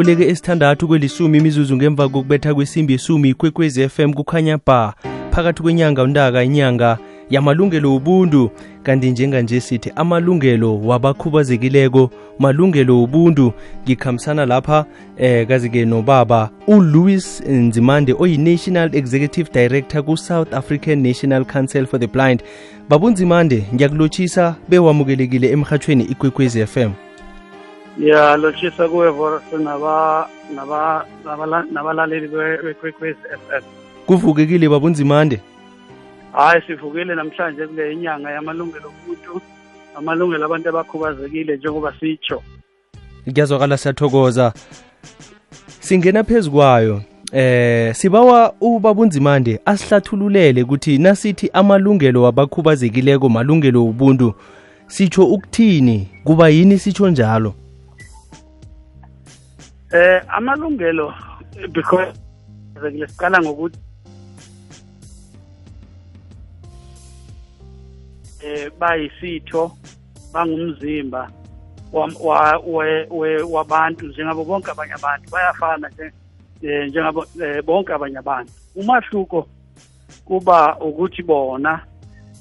kuleke esithandathu kwelisumi imizuzu ngemva kokubetha kwesimbi yesumi kwekwezi FM kukhanya ba phakathi kwenyanga untaka inyanga yamalungelo wobuntu kanti njenganje sithi amalungelo wabakhubazekileko malungelo wobuntu. Ngikhambisana lapha eh kazi-ke nobaba ulouis nzimande oyi-national executive director ku-south african national council for the blind. Babunzimande ngiyakulotshisa bewamukelekile emhathweni ikwekwezi fm ya lotshisa kuwe voros naba naba nabala- nabalaleli bekwekwezi FM kuvukekile babunzimande hayi sivukile namhlanje kule inyanga yamalungelo omuntu amalungelo abantu abakhubazekile njengoba sitsho. Kuyazwakala siyathokoza. Singena phezu kwayo eh sibawa ubabunzimande asihlathululele ukuthi nasithi amalungelo wabakhubazekileko malungelo wobuntu sitsho ukuthini kuba yini sitsho njalo? Eh amalungelo because zekile siqala ngokuthi eh bayisitho bangumzimba wabantu njengabo bonke abanye abantu bayafana nje eh, njengabo eh, bonke abanye abantu. Umahluko kuba ukuthi bona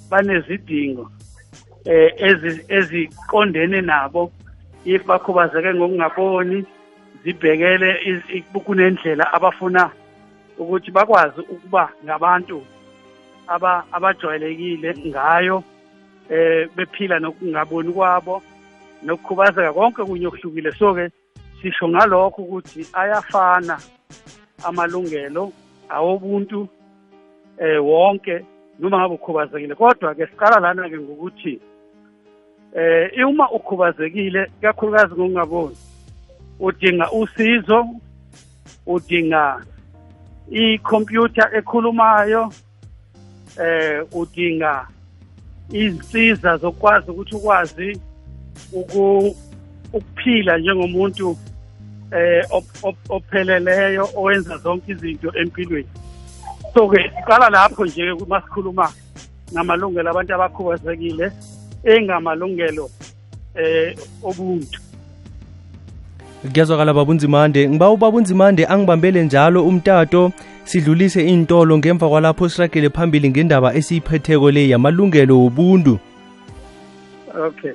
banezidingo eh ezi- eziqondene nabo if bakhubazeke ngokungaboni zibhekele iz- i- kunendlela abafuna ukuthi bakwazi ukuba ngabantu aba abajwayelekile ngayo eh bephila nokungaboni kwabo nokukhubazeka konke kunye okuhlukile. So ke sisho ngalokho ukuthi ayafana amalungelo awobuntu eh wonke noma ngabe ukhubazekile. Kodwa ke siqala lana ke ngokuthi eh uma ukhubazekile kakhulukazi ngokungaboni udinga usizo udinga ikhompyutha ekhulumayo eh udinga izinsiza zokwazi ukuthi ukwazi uku ukuphila njengomuntu eh op- op- opheleleyo owenza zonke izinto empilweni. So ke siqala lapho nje masikhuluma ngamalungelo abantu abakhubazekile engamalungelo eh obuntu. Kuyazwakala babunzimande ngiba ubabunzimande angibambele njalo umtato. Sidlulise intolo ngemva kwalapho siragele phambili ngendaba esiyiphetheko le yamalungelo wobuntu. Okay.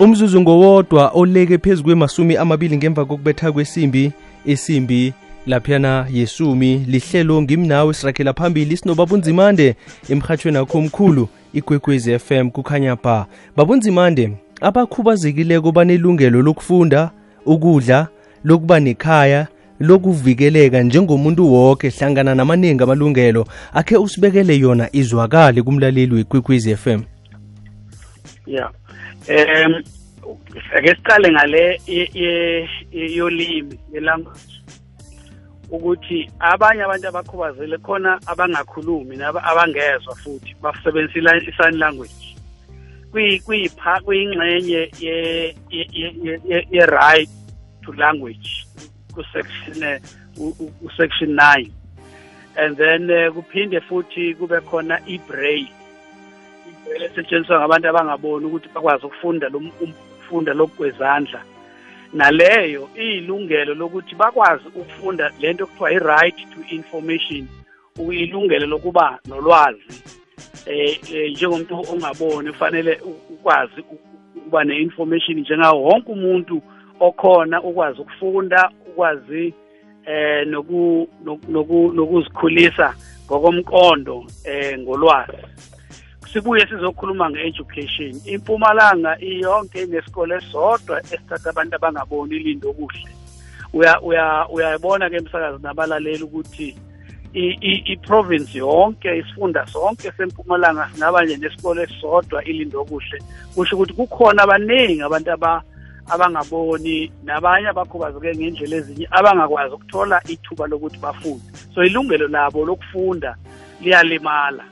Umzuzu ngowodwa oleke phezu kwemasumi amabili ngemva kokubetha kwesimbi isimbi laphiyana yesumi. Lihlelo ngimnawe sirakhela phambili. Sinobabunzimande emhathweni akho omkhulu ikwekwezi fm kukhanya ba babunzimande abakhubazekileko banelungelo lokufunda ukudla lokuba nekhaya lokuvikeleka njengomuntu woke hlangana namaningi amalungelo akhe usibekele yona izwakale kumlaleli wekwekwezi fm yeah em ake siqale ngale yolimi yelanguage ukuthi abanye abantu abakhubazekile khona abangakhulumi abangezwa futhi basebenzisa i-sign language. Kwi kuyipha kuyingxenye ye ye- ye- ye- ye- ye right to language ku section eh, u- u- u section 9 and then eh, kuphinde futhi kube khona i-braille. I-braille esetshenziswa ngabantu abangaboni ukuthi bakwazi ukufunda lo ukufunda lokhu kwezandla. Naleyo iyilungelo lokuthi bakwazi ukufunda lento kuthiwa i-right to information ilungelo lokuba nolwazi. Eh eh, njengomuntu ongaboni ufanele ukwazi ukuba ne-information njengawo wonke umuntu okhona ukwazi ukufunda ukwazi eh noku noku- noku- nokuzikhulisa ngokomqondo eh ngolwazi. Sibuye sizokhuluma nge-education. Impumalanga iyonke inesikole sodwa esithatha abantu abangaboni ilindo okuhle. Uya uya uyabona ke emsakazi nabalaleli ukuthi i- i-province yonke isifunda sonke sempumalanga singaba nje nesikole sodwa ilindo okuhle kusho ukuthi kukhona abaningi abantu aba abangaboni nabanye abakhubazeke ngendlela ezinye abangakwazi ukuthola ithuba lokuthi bafunde. So ilungelo labo lokufunda liyalimala.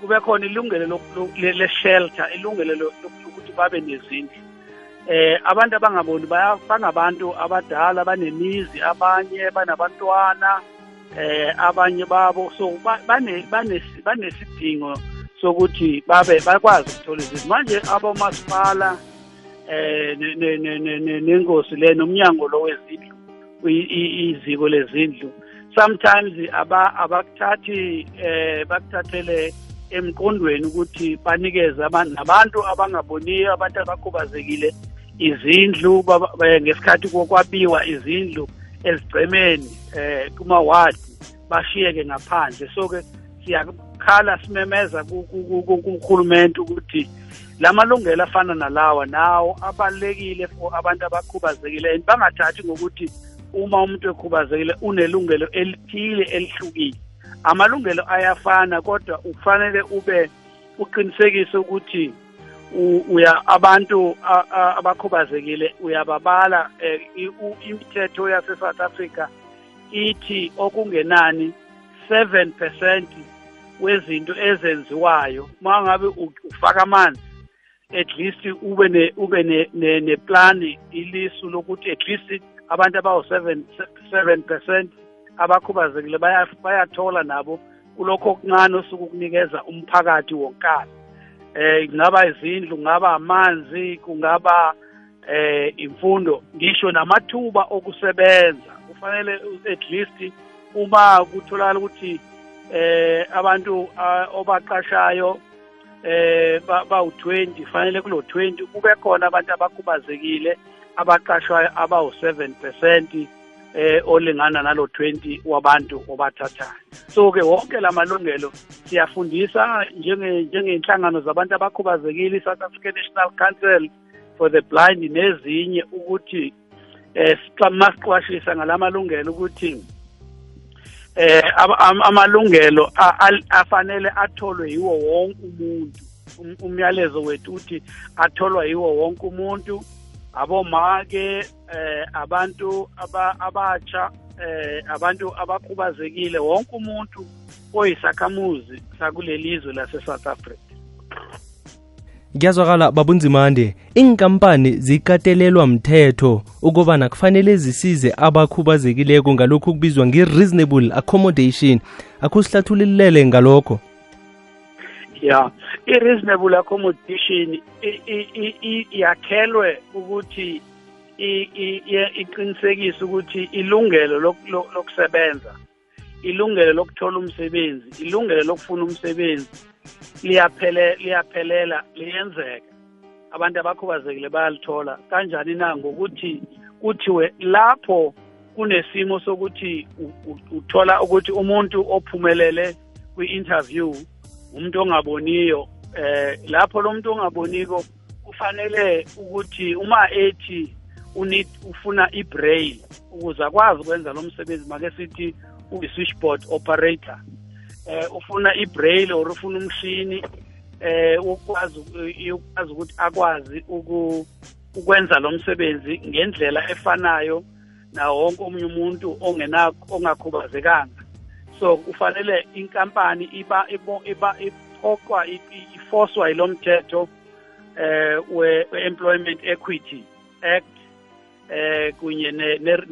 Kube khona ilungelo loku- loku- le- le-shelter ilungelo lo- loku- lokuthi babe nezindlu. Eh abantu abangaboni baya- bangabantu abadala banemizi abanye banabantwana eh abanye babo so ba- bane banesi- banesidingo sokuthi babe bakwazi ukuthola izinto. Manje abomasipala eh ne- ne- ne- ne- ne- nengosi le nomnyango lo wezindlu iziko lezindlu sometimes aba abakuthathi eh bakuthathele emqondweni ukuthi banikeze abantu nabantu abangaboniyo abantu abakhubazekile izindlu ba- ngesikhathi kokwabiwa izindlu ezigcemeni eh kuma ward bashiyeke ngaphandle. So ke siyakhala simemeza ku- ku- ku- ku- kuhulumende ukuthi lamalungelo afana nalawa nawo abalekile for abantu abakhubazekile. And bangathathi ngokuthi uma umuntu ekhubazekile unelungelo elithile elihlukile. Amalungelo ayafana kodwa ufanele ube uqinisekise ukuthi u- uya abantu a- a- abakhubazekile uyababala eh, i- u- imithetho yase South Africa ithi okungenani 7% wezinto ezenziwayo. Mangabe u- ufaka amanzi at least ube ne ube ne ne, ne plan ilisu lokuthi at least abantu abawu 7 7% abakhubazekile baya- bayathola nabo kulokho okuncane osuke ukunikeza umphakathi wonkana. Eh kungaba izindlu kungaba amanzi kungaba eh imfundo. Ngisho namathuba okusebenza. Kufanele at least uma kutholakala ukuthi eh abantu ah, obaqashayo eh bawu20 fanele kulo 20 kube khona abantu abakhubazekile abaqashwayo abawu 7% eh olingana nalo 20 wabantu obathathayo so ke wonke lamalungelo siyafundisa njenge njengenhlangano zabantu abakhubazekile iSouth African National Council for the Blind nezinye ukuthi eh masiqwashisa ngalamalungelo ukuthi eh ama- ama- amalungelo a- al- afanele atholwe yiwo wonke umuntu. Um- umyalezo wethu uthi atholwa yiwo wonke umuntu. Abomake eh abantu aba- abatsha eh abantu abakhubazekile wonke umuntu oyisakhamuzi sakulelizwe lase South Africa. Kuyazwakala babunzimande inkampani zikatelelwa mthetho ukubana kufanele zisize abakhubazekileko ngalokhu kubizwa nge-reasonable accommodation. Akusihlathululele ngalokho. Yeah. I-reasonable accommodation yakhelwe ukuthi iqinisekise ukuthi ilungelo lok- lo- lokusebenza ilungelo lokuthola umsebenzi ilungelo lokufuna umsebenzi liyaphele liyaphelela liyenzeka. Abantu abakhubazekile bayalithola kanjani na ngokuthi kuthiwe lapho kunesimo sokuthi uthola ukuthi umuntu ophumelele kwi-interview umuntu ongaboniyo eh lapho lo muntu ongaboniko kufanele ukuthi uma ethi unid ufuna i-braille ukuze akwazi ukwenza lo msebenzi make sithi uyi-switchboard operator. Eh ufuna i-braille or ufuna umshini eh ukwazi ukwazi ukuthi akwazi uku ukwenza lo msebenzi ngendlela efanayo nawo wonke omunye umuntu ongena ongakhubazekanga. So kufanele inkampani iba iba iphoqwa ifoswa yilo mthetho eh we-employment equity act eh kunye ne- ne-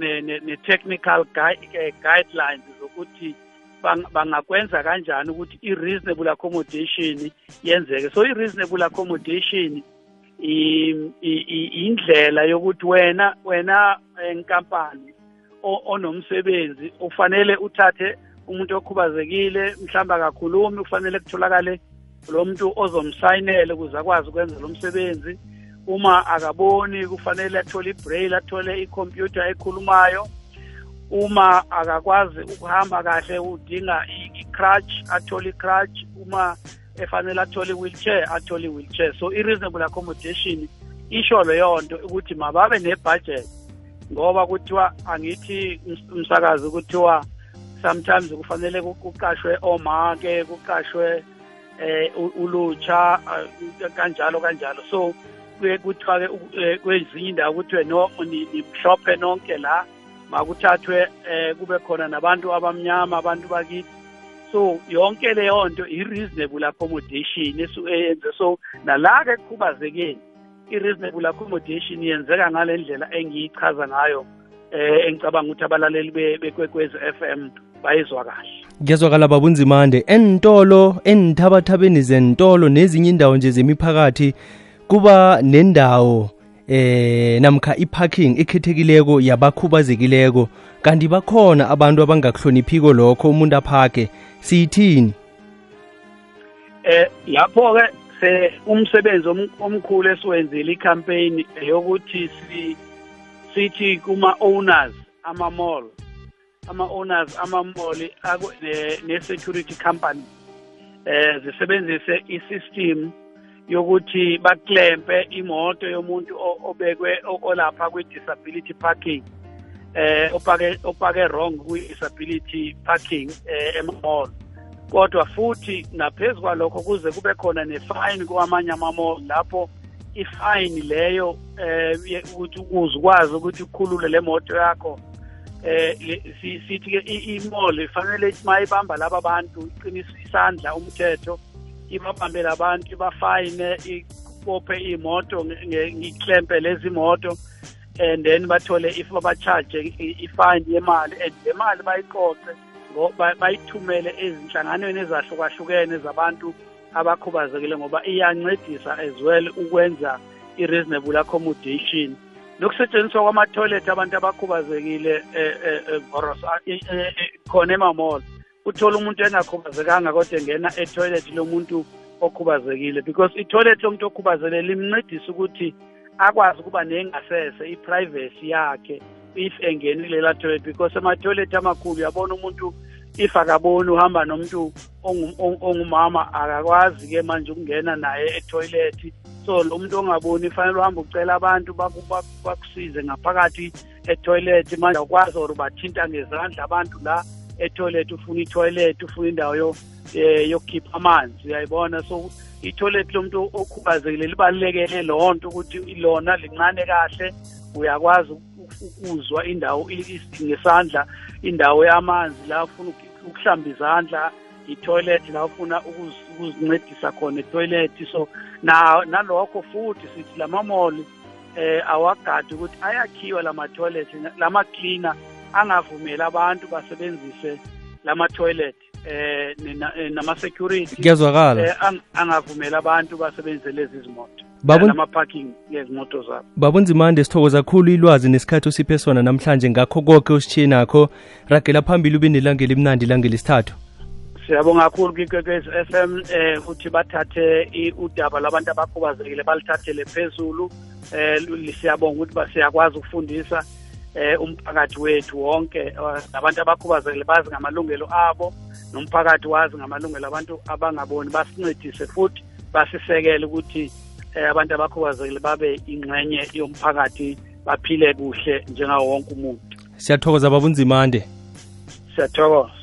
gui- eh, guidelines zokuthi bang- bangakwenza kanjani ukuthi i-reasonable accommodation yenzeke. So i-reasonable accommodation indlela yokuthi wena wena enkampani o- onomsebenzi ufanele uthathe umuntu okhubazekile mhlawumbe akakhulumi kufanele kutholakale lo muntu ozomsayinele ukuze akwazi ukwenza lo msebenzi. Uma akaboni kufanele athole i-braille athole ikhompyutha ekhulumayo. Uma akakwazi ukuhamba kahle udinga i-crutch athole i-crutch. Uma efanele athole i-wheelchair athole i-wheelchair. So i-reasonable accommodation isho leyo nto ukuthi mababe ne-budget ngoba kuthiwa angithi ums- umsakazi kuthiwa sometimes kufanele ku- kuqashwe omake kuqashwe eh u- ulutsha uh, kanjalo kanjalo. So kuye kuthiwa ke kwezinye indawo kuthiwe no ni- nimhlophe nonke la makuthathwe eh kube khona nabantu abamnyama abantu bakithi. So yonke leyo nto i-reasonable accommodation esu- eyenze. So nala-ke kukhubazekeni i-reasonable accommodation yenzeka ngale ndlela engiyichaza ngayo eh engicabanga ukuthi abalaleli be- bekwekwezi FM bayizwa kahle. Kuyazwakala babunzimande entolo enthabathabeni zentolo nezinye indawo nje zemiphakathi kuba nendawo eh namkha iparking ekhethekileko yabakhubazekileko. Kanti bakhona abantu abangakuhloniphiko lokho umuntu aphake. Siyithini? Eh lapho ke se umsebenzi omkhulu esiwenzile icampaign yokuthi si sithi kuma owners ama mall ama owners ama mall ne security company eh zisebenzise isystem yokuthi baklempe imoto yomuntu obekwe olapha kwi disability parking eh opake opake wrong kwi disability parking eh emall. Kodwa futhi ngaphezulu kwalokho kuze kube khona nefine kwamanye ama-mall lapho ifine leyo eh ukuthi uzukwazi ukuthi ukhulule le moto yakho eh sithi ke i-mall ifanele ithi mayibamba laba bantu iqinisa isandla umthetho ibabambe labantu ibafayine ibophe imoto ngiklempe lezi moto and then bathole if babacharge ifine yemali and le mali bayiqoqe bayithumele ezinhlanganweni ezahlukahlukene zabantu abakhubazekile ngoba iyancedisa as well ukwenza i-reasonable accommodation. Nokusetshenziswa kwama-toilet abantu abakhubazekile boros khona emamall uthola umuntu engakhubazekanga kodwa engena etoilet lomuntu okhubazekile because itoilet lomuntu okhubazekile limncedisa ukuthi akwazi ukuba nengasese i-privacy yakhe if engenile la toilet because ama-toilet amakhulu uyabona umuntu if akaboni uhamba nomuntu ongumama akakwazi-ke manje ukungena naye etoilet. So lo muntu ongaboni fanele uhambe ucela abantu bakusize ngaphakathi etoilet. Manje ukwazi or bathinta ngezandla abantu la etoilet ufuna itoilet ufuna indawo yokukhipha amanzi. Uyayibona? So itoilet lomuntu okhubazekile libalulekele loo nto ukuthi lona lincane kahle. Uyakwazi ukuzwa indawo ngesandla indawo yamanzi la ufuna ukuhlamba izandla i-toilet la ufuna ukuzincedisa khona i-toilet so na nalokho futhi sithi lama-mall eh awagadi ukuthi ayakhiwa lama-toilet lama-cleaner angavumeli abantu basebenzise lama-toilet eh nama-security kuyazwakala. eh angavumeli abantu basebenzise lezi zimoto. lama-parking lezimoto zabo babunzimande sithokoza kakhulu ilwazi nesikhathi usiphe sona. Namhlanje ngakho konke usitshiye nakho ragela phambili ube nelanga elimnandi ilanga isithathu siyabonga kakhulu kwikwekwez f m um futhi bathathe udaba labantu abakhubazekile balithathele phezulu. Um siyabonga ukuthi siyakwazi ukufundisa um umphakathi wethu wonke. Nabantu abakhubazekile bazi ngamalungelo abo nomphakathi wazi ngamalungelo abantu abangaboni. Basincedise futhi basisekele ukuthi abantu abakhubazekile babe ingxenye yomphakathi baphile kuhle njengawo wonke umuntu. Siyathokoza babunzimande siyathokoza